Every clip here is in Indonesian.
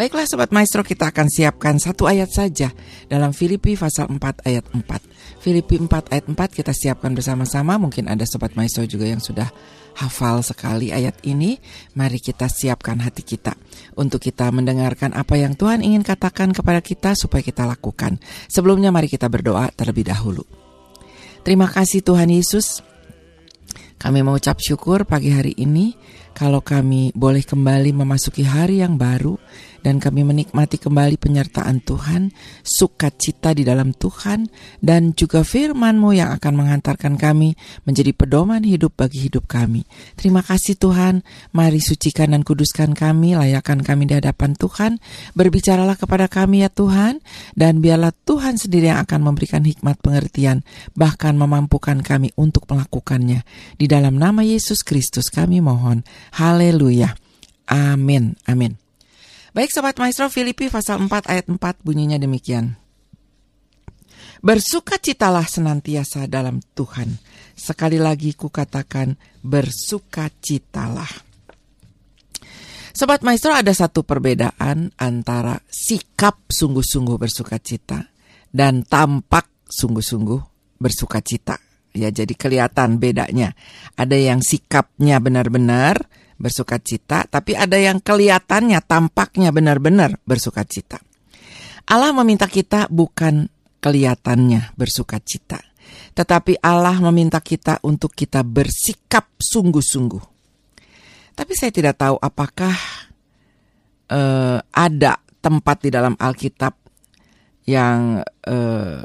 Baiklah Sobat Maestro kita akan siapkan satu ayat saja dalam Filipi pasal 4 ayat 4. Filipi 4 ayat 4 kita siapkan bersama-sama. Mungkin ada Sobat Maestro juga yang sudah hafal sekali ayat ini. Mari kita siapkan hati kita untuk kita mendengarkan apa yang Tuhan ingin katakan kepada kita supaya kita lakukan. Sebelumnya mari kita berdoa terlebih dahulu. Terima kasih Tuhan Yesus. Kami mengucap syukur pagi hari ini kalau kami boleh kembali memasuki hari yang baru dan kami menikmati kembali penyertaan Tuhan, sukacita di dalam Tuhan, dan juga firman-Mu yang akan menghantarkan kami menjadi pedoman hidup bagi hidup kami. Terima kasih Tuhan, mari sucikan dan kuduskan kami, layakkan kami di hadapan Tuhan, berbicaralah kepada kami ya Tuhan, dan biarlah Tuhan sendiri yang akan memberikan hikmat pengertian, bahkan memampukan kami untuk melakukannya. Di dalam nama Yesus Kristus kami mohon. Haleluya. Amin. Amin. Baik Sobat Maestro Filipi pasal 4 ayat 4 bunyinya demikian. Bersukacitalah senantiasa dalam Tuhan. Sekali lagi kukatakan bersukacitalah. Sobat Maestro ada satu perbedaan antara sikap sungguh-sungguh bersukacita dan tampak sungguh-sungguh bersukacita. Ya jadi kelihatan bedanya. Ada yang sikapnya benar-benar bersuka cita, tapi ada yang kelihatannya tampaknya benar-benar bersuka cita. Allah meminta kita bukan kelihatannya bersuka cita, tetapi Allah meminta kita untuk kita bersikap sungguh-sungguh. Tapi saya tidak tahu apakah uh, ada tempat di dalam Alkitab yang uh,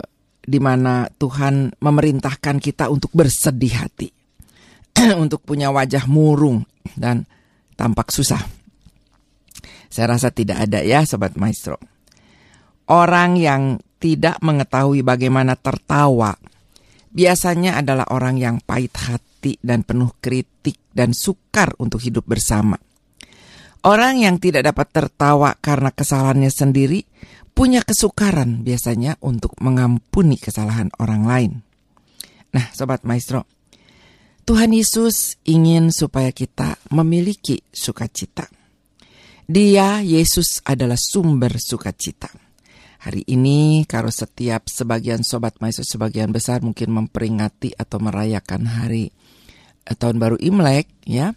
di mana Tuhan memerintahkan kita untuk bersedih hati, untuk punya wajah murung dan tampak susah. Saya rasa tidak ada ya Sobat Maestro. Orang yang tidak mengetahui bagaimana tertawa biasanya adalah orang yang pahit hati dan penuh kritik dan sukar untuk hidup bersama. Orang yang tidak dapat tertawa karena kesalahannya sendiri punya kesukaran biasanya untuk mengampuni kesalahan orang lain. Nah, sobat maestro, Tuhan Yesus ingin supaya kita memiliki sukacita. Dia, Yesus, adalah sumber sukacita. Hari ini, kalau setiap sebagian sobat maestro sebagian besar mungkin memperingati atau merayakan hari eh, tahun baru Imlek, ya.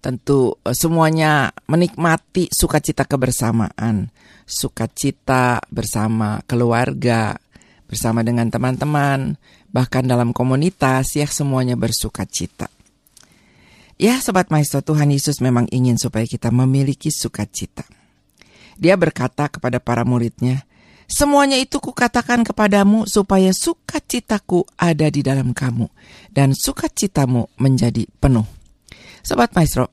Tentu eh, semuanya menikmati sukacita kebersamaan, sukacita bersama keluarga, bersama dengan teman-teman, bahkan dalam komunitas ya semuanya bersuka cita. Ya Sobat Maestro Tuhan Yesus memang ingin supaya kita memiliki sukacita. Dia berkata kepada para muridnya, Semuanya itu kukatakan kepadamu supaya sukacitaku ada di dalam kamu dan sukacitamu menjadi penuh. Sobat Maestro,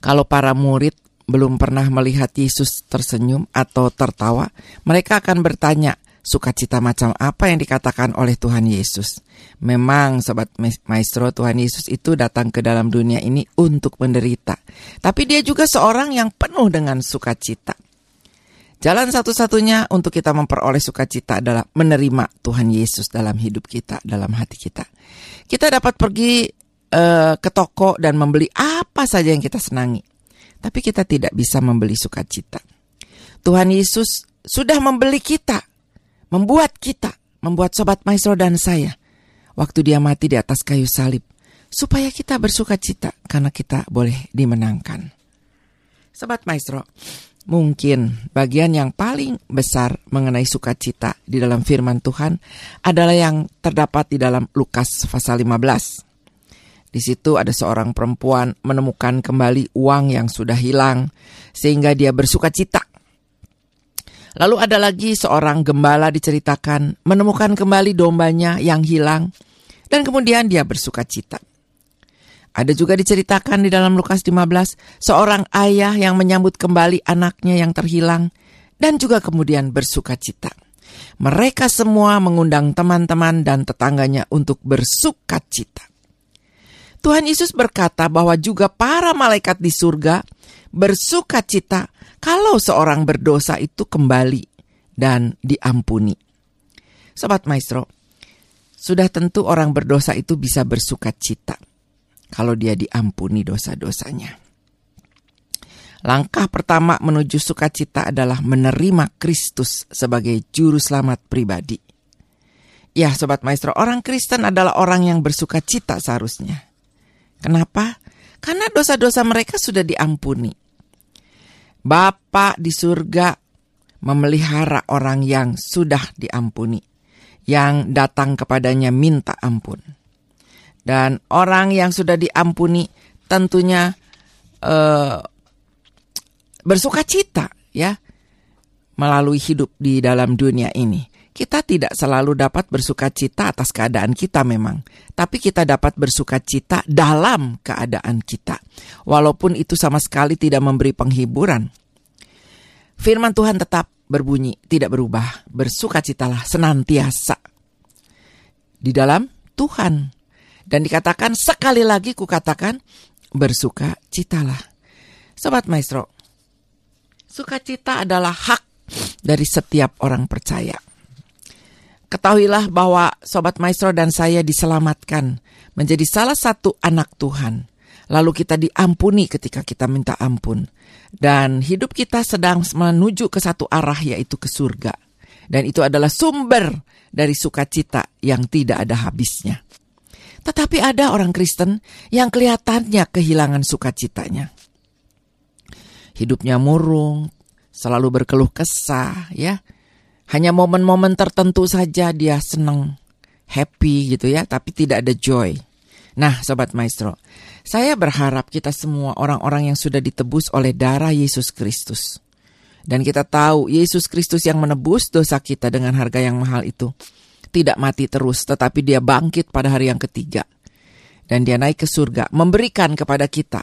kalau para murid belum pernah melihat Yesus tersenyum atau tertawa, mereka akan bertanya, sukacita macam apa yang dikatakan oleh Tuhan Yesus. Memang sobat maestro Tuhan Yesus itu datang ke dalam dunia ini untuk menderita. Tapi dia juga seorang yang penuh dengan sukacita. Jalan satu-satunya untuk kita memperoleh sukacita adalah menerima Tuhan Yesus dalam hidup kita, dalam hati kita. Kita dapat pergi uh, ke toko dan membeli apa saja yang kita senangi. Tapi kita tidak bisa membeli sukacita. Tuhan Yesus sudah membeli kita membuat kita, membuat sobat maestro dan saya, waktu dia mati di atas kayu salib, supaya kita bersuka cita karena kita boleh dimenangkan. Sobat maestro, mungkin bagian yang paling besar mengenai sukacita di dalam firman Tuhan adalah yang terdapat di dalam Lukas pasal 15. Di situ ada seorang perempuan menemukan kembali uang yang sudah hilang sehingga dia bersuka cita Lalu ada lagi seorang gembala diceritakan menemukan kembali dombanya yang hilang dan kemudian dia bersuka cita. Ada juga diceritakan di dalam Lukas 15 seorang ayah yang menyambut kembali anaknya yang terhilang dan juga kemudian bersuka cita. Mereka semua mengundang teman-teman dan tetangganya untuk bersuka cita. Tuhan Yesus berkata bahwa juga para malaikat di surga bersuka cita kalau seorang berdosa itu kembali dan diampuni. Sobat Maestro, sudah tentu orang berdosa itu bisa bersuka cita kalau dia diampuni dosa-dosanya. Langkah pertama menuju sukacita adalah menerima Kristus sebagai juru selamat pribadi. Ya, sobat maestro, orang Kristen adalah orang yang bersuka cita seharusnya. Kenapa? Karena dosa-dosa mereka sudah diampuni. Bapa di surga memelihara orang yang sudah diampuni, yang datang kepadanya minta ampun. Dan orang yang sudah diampuni tentunya uh, bersuka cita ya melalui hidup di dalam dunia ini. Kita tidak selalu dapat bersuka cita atas keadaan kita memang, tapi kita dapat bersuka cita dalam keadaan kita. Walaupun itu sama sekali tidak memberi penghiburan. Firman Tuhan tetap berbunyi, tidak berubah. Bersukacitalah senantiasa di dalam Tuhan. Dan dikatakan sekali lagi kukatakan bersuka citalah. Sobat Maestro, Sukacita adalah hak dari setiap orang percaya. Ketahuilah bahwa Sobat Maestro dan saya diselamatkan menjadi salah satu anak Tuhan. Lalu kita diampuni ketika kita minta ampun. Dan hidup kita sedang menuju ke satu arah yaitu ke surga. Dan itu adalah sumber dari sukacita yang tidak ada habisnya. Tetapi ada orang Kristen yang kelihatannya kehilangan sukacitanya hidupnya murung, selalu berkeluh kesah, ya. Hanya momen-momen tertentu saja dia senang, happy gitu ya, tapi tidak ada joy. Nah, sobat maestro, saya berharap kita semua orang-orang yang sudah ditebus oleh darah Yesus Kristus. Dan kita tahu Yesus Kristus yang menebus dosa kita dengan harga yang mahal itu tidak mati terus, tetapi dia bangkit pada hari yang ketiga. Dan dia naik ke surga, memberikan kepada kita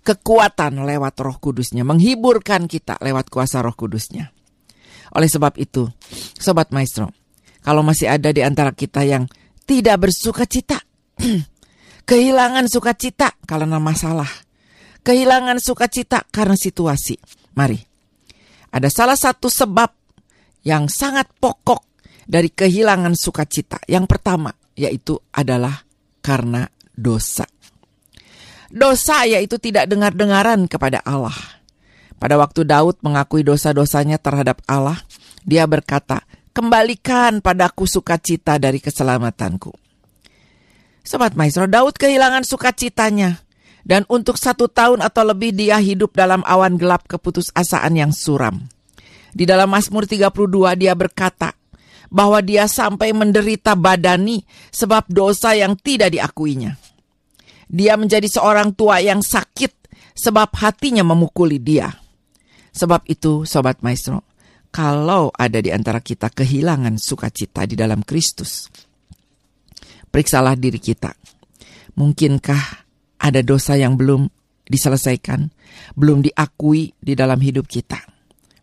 kekuatan lewat roh kudusnya, menghiburkan kita lewat kuasa roh kudusnya. Oleh sebab itu, Sobat Maestro, kalau masih ada di antara kita yang tidak bersuka cita, kehilangan sukacita karena masalah, kehilangan sukacita karena situasi, mari. Ada salah satu sebab yang sangat pokok dari kehilangan sukacita. Yang pertama yaitu adalah karena dosa. Dosa yaitu tidak dengar-dengaran kepada Allah. Pada waktu Daud mengakui dosa-dosanya terhadap Allah, dia berkata, Kembalikan padaku sukacita dari keselamatanku. Sobat Maestro, Daud kehilangan sukacitanya. Dan untuk satu tahun atau lebih dia hidup dalam awan gelap keputusasaan yang suram. Di dalam Mazmur 32 dia berkata, bahwa dia sampai menderita badani sebab dosa yang tidak diakuinya. Dia menjadi seorang tua yang sakit sebab hatinya memukuli dia. Sebab itu, Sobat Maestro, kalau ada di antara kita kehilangan sukacita di dalam Kristus, periksalah diri kita. Mungkinkah ada dosa yang belum diselesaikan, belum diakui di dalam hidup kita?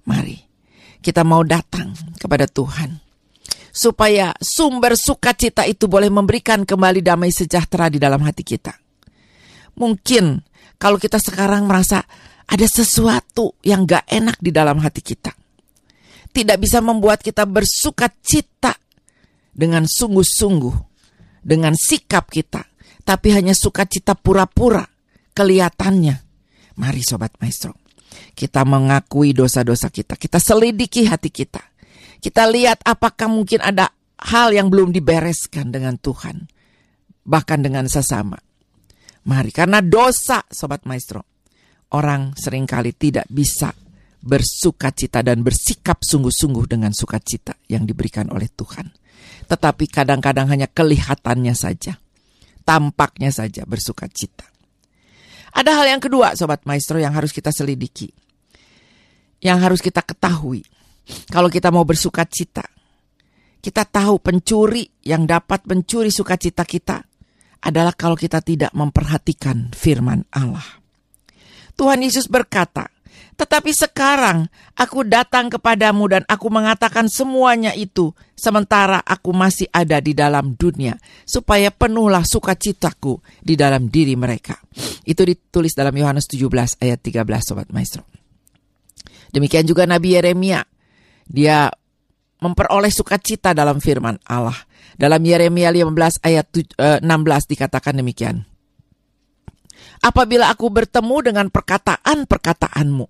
Mari, kita mau datang kepada Tuhan supaya sumber sukacita itu boleh memberikan kembali damai sejahtera di dalam hati kita. Mungkin kalau kita sekarang merasa ada sesuatu yang gak enak di dalam hati kita. Tidak bisa membuat kita bersuka cita dengan sungguh-sungguh, dengan sikap kita. Tapi hanya sukacita pura-pura kelihatannya. Mari Sobat Maestro, kita mengakui dosa-dosa kita. Kita selidiki hati kita. Kita lihat apakah mungkin ada hal yang belum dibereskan dengan Tuhan. Bahkan dengan sesama. Mari, karena dosa, Sobat Maestro. Orang sering kali tidak bisa bersuka cita dan bersikap sungguh-sungguh dengan sukacita yang diberikan oleh Tuhan. Tetapi kadang-kadang hanya kelihatannya saja, tampaknya saja bersuka cita. Ada hal yang kedua, Sobat Maestro, yang harus kita selidiki. Yang harus kita ketahui. Kalau kita mau bersuka cita, kita tahu pencuri yang dapat mencuri sukacita kita adalah kalau kita tidak memperhatikan firman Allah. Tuhan Yesus berkata, "Tetapi sekarang aku datang kepadamu dan aku mengatakan semuanya itu sementara aku masih ada di dalam dunia, supaya penuhlah sukacitaku di dalam diri mereka." Itu ditulis dalam Yohanes 17 ayat 13 sobat maestro. Demikian juga Nabi Yeremia. Dia memperoleh sukacita dalam firman Allah. Dalam Yeremia 15 ayat 16 eh, dikatakan demikian. Apabila aku bertemu dengan perkataan-perkataanmu,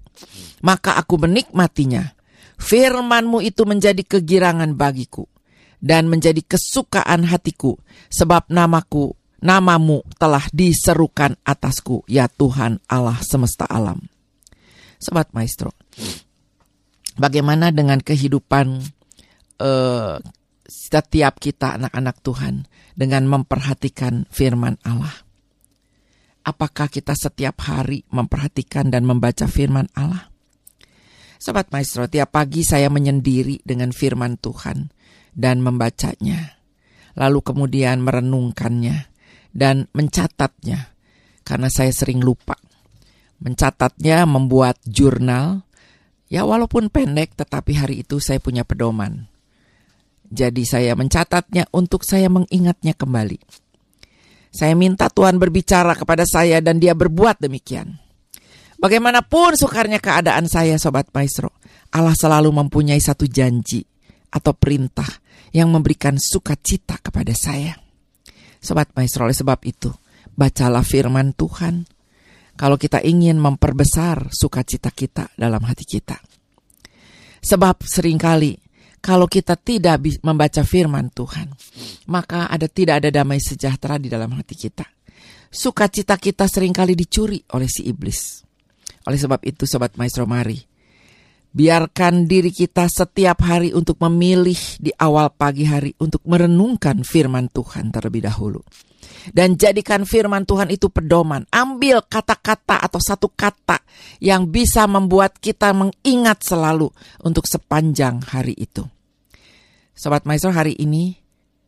maka aku menikmatinya. Firmanmu itu menjadi kegirangan bagiku dan menjadi kesukaan hatiku, sebab namaku, namamu telah diserukan atasku, ya Tuhan Allah semesta alam. Sobat Maestro, bagaimana dengan kehidupan uh, setiap kita anak-anak Tuhan dengan memperhatikan firman Allah? Apakah kita setiap hari memperhatikan dan membaca firman Allah? Sobat Maestro, tiap pagi saya menyendiri dengan firman Tuhan dan membacanya, lalu kemudian merenungkannya dan mencatatnya, karena saya sering lupa. Mencatatnya membuat jurnal, ya walaupun pendek tetapi hari itu saya punya pedoman. Jadi saya mencatatnya untuk saya mengingatnya kembali. Saya minta Tuhan berbicara kepada saya dan dia berbuat demikian. Bagaimanapun sukarnya keadaan saya Sobat Maestro, Allah selalu mempunyai satu janji atau perintah yang memberikan sukacita kepada saya. Sobat Maestro, oleh sebab itu, bacalah firman Tuhan. Kalau kita ingin memperbesar sukacita kita dalam hati kita. Sebab sering kali kalau kita tidak membaca firman Tuhan, maka ada tidak ada damai sejahtera di dalam hati kita. Sukacita kita sering kali dicuri oleh si iblis. Oleh sebab itu sobat maestro mari Biarkan diri kita setiap hari untuk memilih di awal pagi hari untuk merenungkan firman Tuhan terlebih dahulu. Dan jadikan firman Tuhan itu pedoman. Ambil kata-kata atau satu kata yang bisa membuat kita mengingat selalu untuk sepanjang hari itu. Sobat Maestro hari ini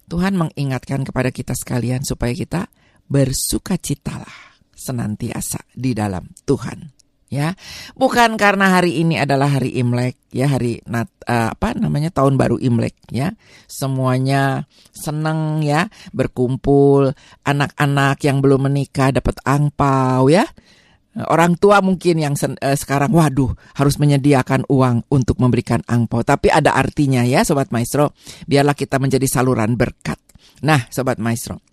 Tuhan mengingatkan kepada kita sekalian supaya kita bersukacitalah senantiasa di dalam Tuhan ya. Bukan karena hari ini adalah hari Imlek ya hari nat uh, apa namanya tahun baru Imlek ya. Semuanya seneng ya berkumpul anak-anak yang belum menikah dapat angpau ya. Orang tua mungkin yang sen, uh, sekarang waduh harus menyediakan uang untuk memberikan angpau. Tapi ada artinya ya sobat maestro. Biarlah kita menjadi saluran berkat. Nah sobat maestro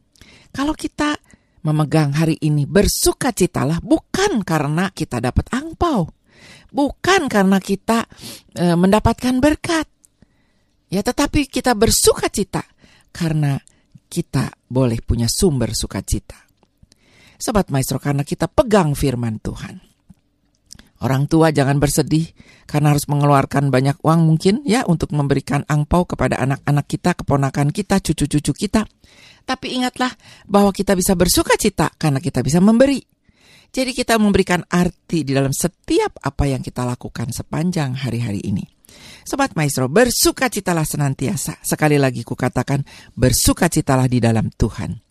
kalau kita memegang hari ini bersukacitalah bukan karena kita dapat angpau, bukan karena kita e, mendapatkan berkat. Ya, tetapi kita bersukacita karena kita boleh punya sumber sukacita. Sobat Maestro, karena kita pegang firman Tuhan. Orang tua jangan bersedih karena harus mengeluarkan banyak uang mungkin ya untuk memberikan angpau kepada anak-anak kita, keponakan kita, cucu-cucu kita. Tapi ingatlah bahwa kita bisa bersuka cita karena kita bisa memberi. Jadi kita memberikan arti di dalam setiap apa yang kita lakukan sepanjang hari-hari ini. Sobat Maestro, bersukacitalah senantiasa. Sekali lagi kukatakan, bersukacitalah di dalam Tuhan.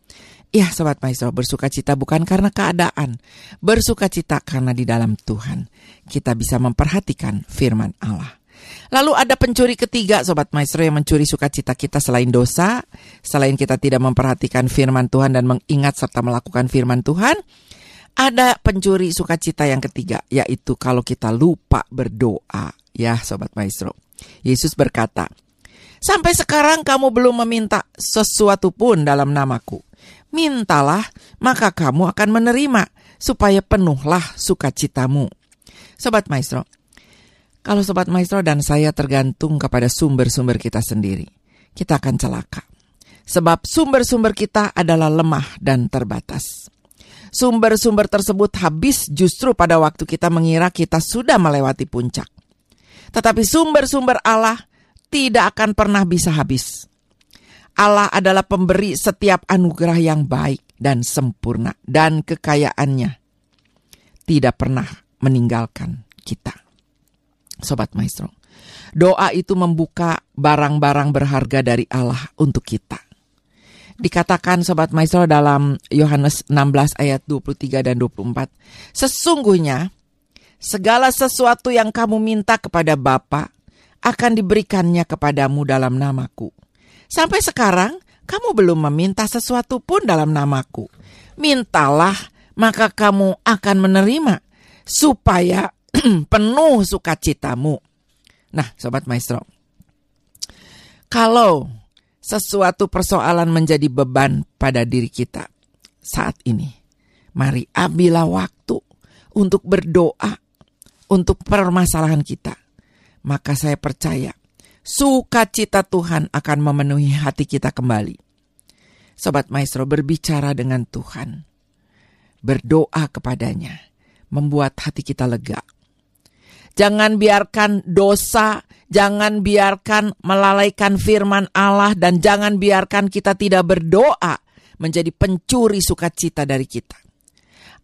Ya, Sobat Maestro, bersukacita bukan karena keadaan. Bersukacita karena di dalam Tuhan. Kita bisa memperhatikan firman Allah. Lalu ada pencuri ketiga Sobat Maestro yang mencuri sukacita kita selain dosa, selain kita tidak memperhatikan firman Tuhan dan mengingat serta melakukan firman Tuhan. Ada pencuri sukacita yang ketiga, yaitu kalau kita lupa berdoa. Ya Sobat Maestro. Yesus berkata, Sampai sekarang kamu belum meminta sesuatu pun dalam namaku. Mintalah, maka kamu akan menerima, supaya penuhlah sukacitamu. Sobat Maestro, kalau Sobat Maestro dan saya tergantung kepada sumber-sumber kita sendiri, kita akan celaka. Sebab sumber-sumber kita adalah lemah dan terbatas. Sumber-sumber tersebut habis justru pada waktu kita mengira kita sudah melewati puncak. Tetapi sumber-sumber Allah tidak akan pernah bisa habis. Allah adalah pemberi setiap anugerah yang baik dan sempurna dan kekayaannya tidak pernah meninggalkan kita. Sobat Maestro. Doa itu membuka barang-barang berharga dari Allah untuk kita. Dikatakan Sobat Maestro dalam Yohanes 16 ayat 23 dan 24. Sesungguhnya segala sesuatu yang kamu minta kepada Bapa akan diberikannya kepadamu dalam namaku. Sampai sekarang kamu belum meminta sesuatu pun dalam namaku. Mintalah maka kamu akan menerima supaya penuh sukacitamu. Nah, sobat maestro. Kalau sesuatu persoalan menjadi beban pada diri kita saat ini, Mari ambillah waktu untuk berdoa untuk permasalahan kita. Maka saya percaya sukacita Tuhan akan memenuhi hati kita kembali. Sobat Maestro berbicara dengan Tuhan. Berdoa kepadanya. Membuat hati kita lega. Jangan biarkan dosa, jangan biarkan melalaikan firman Allah, dan jangan biarkan kita tidak berdoa menjadi pencuri sukacita dari kita.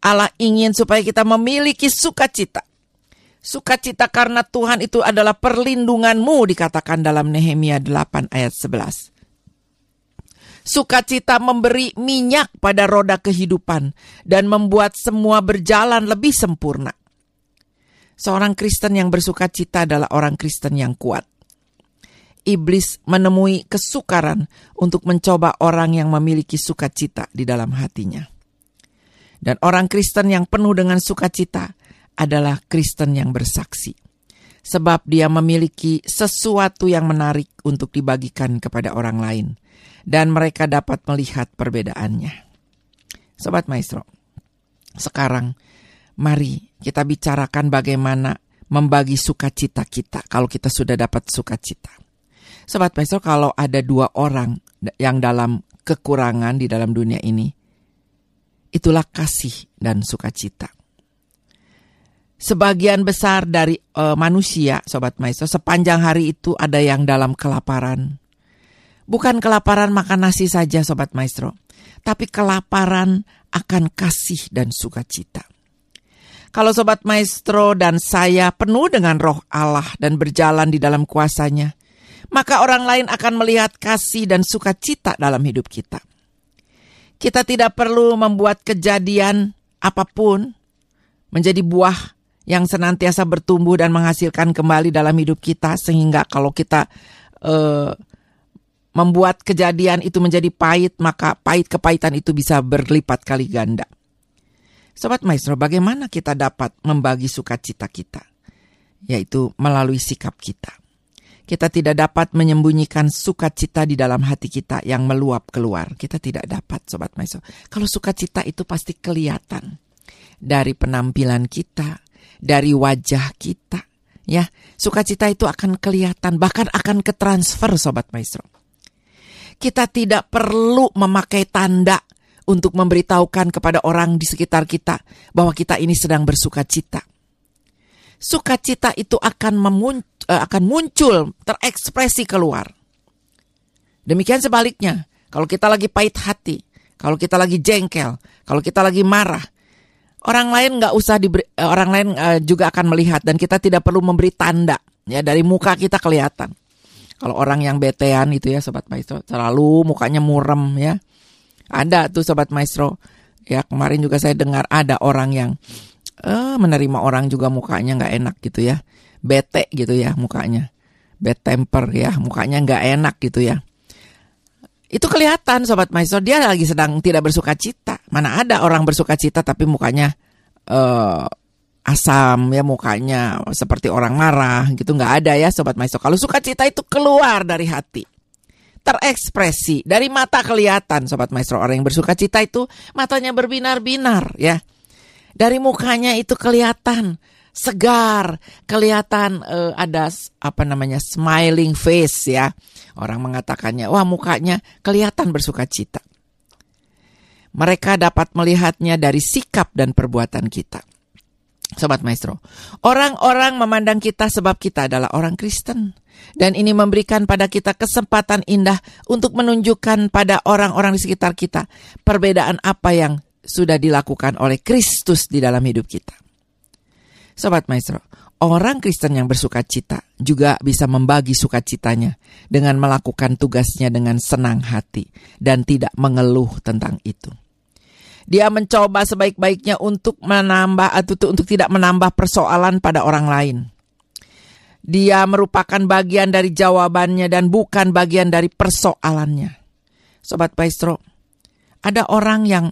Allah ingin supaya kita memiliki sukacita. Sukacita karena Tuhan itu adalah perlindunganmu dikatakan dalam Nehemia 8 ayat 11. Sukacita memberi minyak pada roda kehidupan dan membuat semua berjalan lebih sempurna. Seorang Kristen yang bersuka cita adalah orang Kristen yang kuat. Iblis menemui kesukaran untuk mencoba orang yang memiliki sukacita di dalam hatinya. Dan orang Kristen yang penuh dengan sukacita adalah Kristen yang bersaksi. Sebab dia memiliki sesuatu yang menarik untuk dibagikan kepada orang lain. Dan mereka dapat melihat perbedaannya. Sobat Maestro, sekarang mari kita bicarakan bagaimana membagi sukacita kita kalau kita sudah dapat sukacita. Sobat Maestro, kalau ada dua orang yang dalam kekurangan di dalam dunia ini, itulah kasih dan sukacita. Sebagian besar dari uh, manusia, Sobat Maestro, sepanjang hari itu ada yang dalam kelaparan. Bukan kelaparan makan nasi saja, Sobat Maestro, tapi kelaparan akan kasih dan sukacita. Kalau Sobat Maestro dan saya penuh dengan roh Allah dan berjalan di dalam kuasanya, maka orang lain akan melihat kasih dan sukacita dalam hidup kita. Kita tidak perlu membuat kejadian apa pun menjadi buah yang senantiasa bertumbuh dan menghasilkan kembali dalam hidup kita sehingga kalau kita uh, membuat kejadian itu menjadi pahit maka pahit kepahitan itu bisa berlipat kali ganda. Sobat Maestro, bagaimana kita dapat membagi sukacita kita? Yaitu melalui sikap kita. Kita tidak dapat menyembunyikan sukacita di dalam hati kita yang meluap keluar. Kita tidak dapat, Sobat Maestro. Kalau sukacita itu pasti kelihatan. Dari penampilan kita, dari wajah kita. Ya, sukacita itu akan kelihatan, bahkan akan ke transfer, Sobat Maestro. Kita tidak perlu memakai tanda untuk memberitahukan kepada orang di sekitar kita bahwa kita ini sedang bersuka cita. Sukacita itu akan memuncul, eh, akan muncul, terekspresi keluar. Demikian sebaliknya, kalau kita lagi pahit hati, kalau kita lagi jengkel, kalau kita lagi marah, orang lain nggak usah diberi, eh, orang lain uh, juga akan melihat dan kita tidak perlu memberi tanda ya dari muka kita kelihatan. Kalau orang yang betean itu ya sobat maestro selalu mukanya murem ya ada tuh sobat maestro. Ya kemarin juga saya dengar ada orang yang uh, menerima orang juga mukanya nggak enak gitu ya. Bete gitu ya mukanya. Bad temper ya mukanya nggak enak gitu ya. Itu kelihatan sobat maestro dia lagi sedang tidak bersuka cita. Mana ada orang bersuka cita tapi mukanya uh, asam ya mukanya seperti orang marah gitu. Nggak ada ya sobat maestro. Kalau sukacita itu keluar dari hati. Terekspresi. Dari mata kelihatan sobat maestro. Orang yang bersuka cita itu matanya berbinar-binar ya. Dari mukanya itu kelihatan segar kelihatan uh, ada apa namanya smiling face ya. Orang mengatakannya wah mukanya kelihatan bersuka cita mereka dapat melihatnya dari sikap dan perbuatan kita Sobat Maestro, orang-orang memandang kita sebab kita adalah orang Kristen. Dan ini memberikan pada kita kesempatan indah untuk menunjukkan pada orang-orang di sekitar kita perbedaan apa yang sudah dilakukan oleh Kristus di dalam hidup kita. Sobat Maestro, orang Kristen yang bersuka cita juga bisa membagi sukacitanya dengan melakukan tugasnya dengan senang hati dan tidak mengeluh tentang itu. Dia mencoba sebaik-baiknya untuk menambah atau untuk tidak menambah persoalan pada orang lain. Dia merupakan bagian dari jawabannya dan bukan bagian dari persoalannya. Sobat Maestro, ada orang yang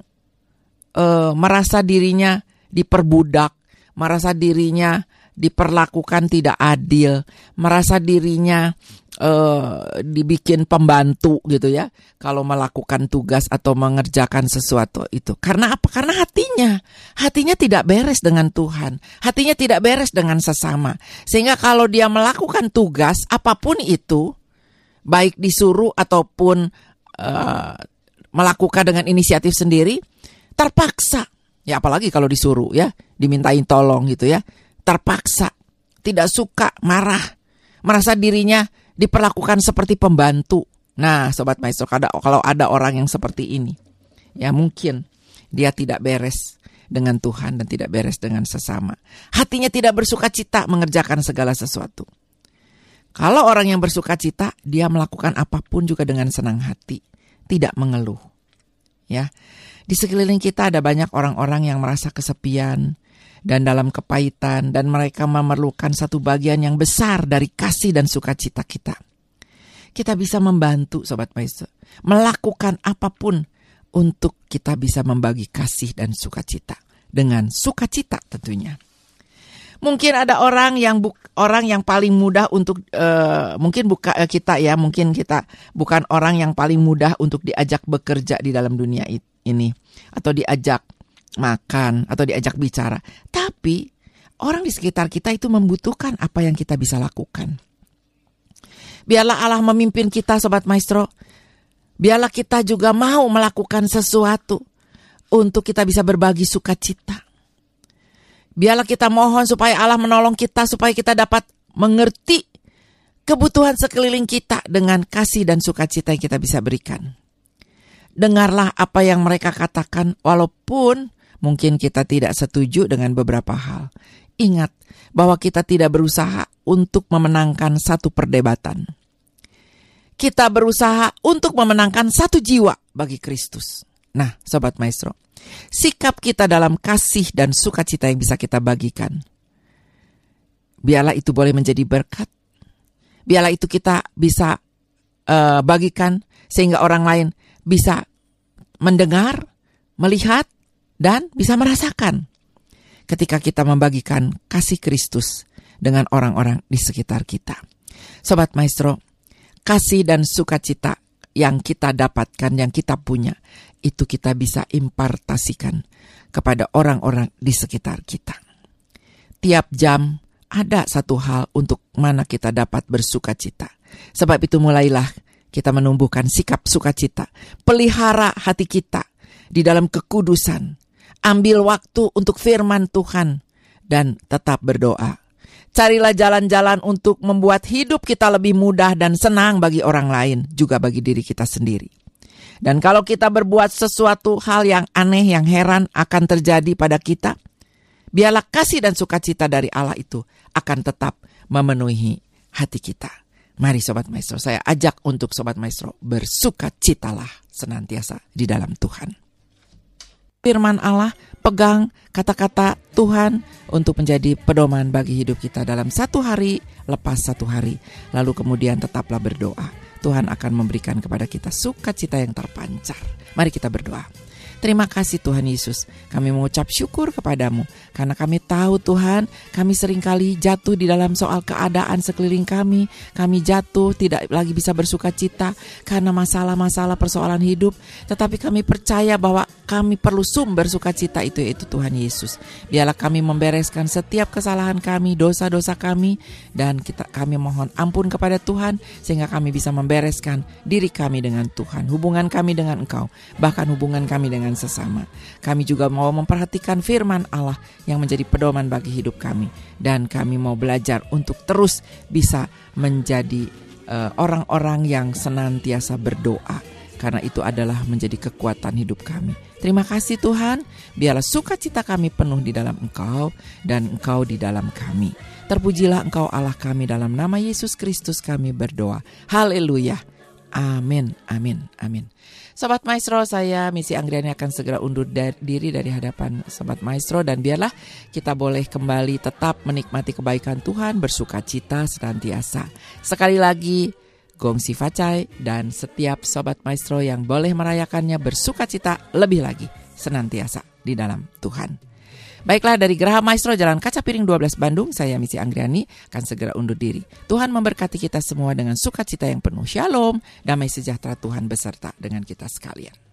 uh, merasa dirinya diperbudak, merasa dirinya diperlakukan tidak adil, merasa dirinya uh, dibikin pembantu gitu ya kalau melakukan tugas atau mengerjakan sesuatu itu. Karena apa? Karena hatinya. Hatinya tidak beres dengan Tuhan. Hatinya tidak beres dengan sesama. Sehingga kalau dia melakukan tugas apa pun itu baik disuruh ataupun uh, melakukan dengan inisiatif sendiri terpaksa ya apalagi kalau disuruh ya dimintain tolong gitu ya terpaksa tidak suka marah merasa dirinya diperlakukan seperti pembantu. Nah, sobat maestro, kalau ada orang yang seperti ini, ya mungkin dia tidak beres dengan Tuhan dan tidak beres dengan sesama. Hatinya tidak bersuka cita mengerjakan segala sesuatu. Kalau orang yang bersuka cita, dia melakukan apa pun juga dengan senang hati, tidak mengeluh. Ya. Di sekeliling kita ada banyak orang-orang yang merasa kesepian dan dalam kepahitan dan mereka memerlukan satu bagian yang besar dari kasih dan sukacita kita. Kita bisa membantu sobat maestro, melakukan apa pun untuk kita bisa membagi kasih dan sukacita dengan sukacita tentunya. Mungkin ada orang yang orang yang paling mudah untuk uh, mungkin buka uh, kita ya, mungkin kita bukan orang yang paling mudah untuk diajak bekerja di dalam dunia ini atau diajak makan atau diajak bicara. Tapi orang di sekitar kita itu membutuhkan apa yang kita bisa lakukan. Biarlah Allah memimpin kita sobat maestro. Biarlah kita juga mau melakukan sesuatu untuk kita bisa berbagi sukacita. Biarlah kita mohon supaya Allah menolong kita supaya kita dapat mengerti kebutuhan sekeliling kita dengan kasih dan sukacita yang kita bisa berikan. Dengarlah apa yang mereka katakan walaupun mungkin kita tidak setuju dengan beberapa hal. Ingat bahwa kita tidak berusaha untuk memenangkan satu perdebatan. Kita berusaha untuk memenangkan satu jiwa bagi Kristus. Nah, sobat maestro, sikap kita dalam kasih dan sukacita yang bisa kita bagikan. Biarlah itu boleh menjadi berkat. Biarlah itu kita bisa uh, bagikan sehingga orang lain bisa mendengar, melihat, dan bisa merasakan ketika kita membagikan kasih Kristus dengan orang-orang di sekitar kita. Sobat Maestro, kasih dan sukacita yang kita dapatkan, yang kita punya, itu kita bisa impartasikan kepada orang-orang di sekitar kita. Tiap jam ada satu hal untuk mana kita dapat bersuka cita. Sebab itu mulailah kita menumbuhkan sikap sukacita. Pelihara hati kita di dalam kekudusan. Ambil waktu untuk firman Tuhan dan tetap berdoa. Carilah jalan-jalan untuk membuat hidup kita lebih mudah dan senang bagi orang lain, juga bagi diri kita sendiri. Dan kalau kita berbuat sesuatu hal yang aneh, yang heran akan terjadi pada kita, biarlah kasih dan sukacita dari Allah itu akan tetap memenuhi hati kita. Mari Sobat Maestro, saya ajak untuk Sobat Maestro bersukacitalah senantiasa di dalam Tuhan. Firman Allah, pegang kata-kata Tuhan untuk menjadi pedoman bagi hidup kita dalam satu hari lepas satu hari. Lalu kemudian tetaplah berdoa Tuhan akan memberikan kepada kita sukacita yang terpancar. Mari kita berdoa. Terima kasih Tuhan Yesus. Kami mengucap syukur kepadamu karena kami tahu Tuhan, kami sering kali jatuh di dalam soal keadaan sekeliling kami. Kami jatuh tidak lagi bisa bersuka cita karena masalah-masalah persoalan hidup. Tetapi kami percaya bahwa kami perlu sumber sukacita itu yaitu Tuhan Yesus. Biarlah kami membereskan setiap kesalahan kami, dosa-dosa kami dan kita kami mohon ampun kepada Tuhan sehingga kami bisa membereskan diri kami dengan Tuhan, hubungan kami dengan Engkau, bahkan hubungan kami dengan dengan sesama. Kami juga mau memperhatikan firman Allah yang menjadi pedoman bagi hidup kami dan kami mau belajar untuk terus bisa menjadi eh, orang-orang uh, yang senantiasa berdoa karena itu adalah menjadi kekuatan hidup kami. Terima kasih Tuhan, biarlah sukacita kami penuh di dalam Engkau dan Engkau di dalam kami. Terpujilah Engkau Allah kami dalam nama Yesus Kristus kami berdoa. Haleluya. Amin, amin, amin. Sobat Maestro, saya Misi Anggriani akan segera undur diri dari hadapan Sobat Maestro dan biarlah kita boleh kembali tetap menikmati kebaikan Tuhan, bersuka cita senantiasa. Sekali lagi, Gong Si Facai dan setiap Sobat Maestro yang boleh merayakannya bersuka cita lebih lagi senantiasa di dalam Tuhan. Baiklah dari Geraha Maestro Jalan Kaca Piring 12 Bandung, saya Misi Anggriani akan segera undur diri. Tuhan memberkati kita semua dengan sukacita yang penuh. Shalom, damai sejahtera Tuhan beserta dengan kita sekalian.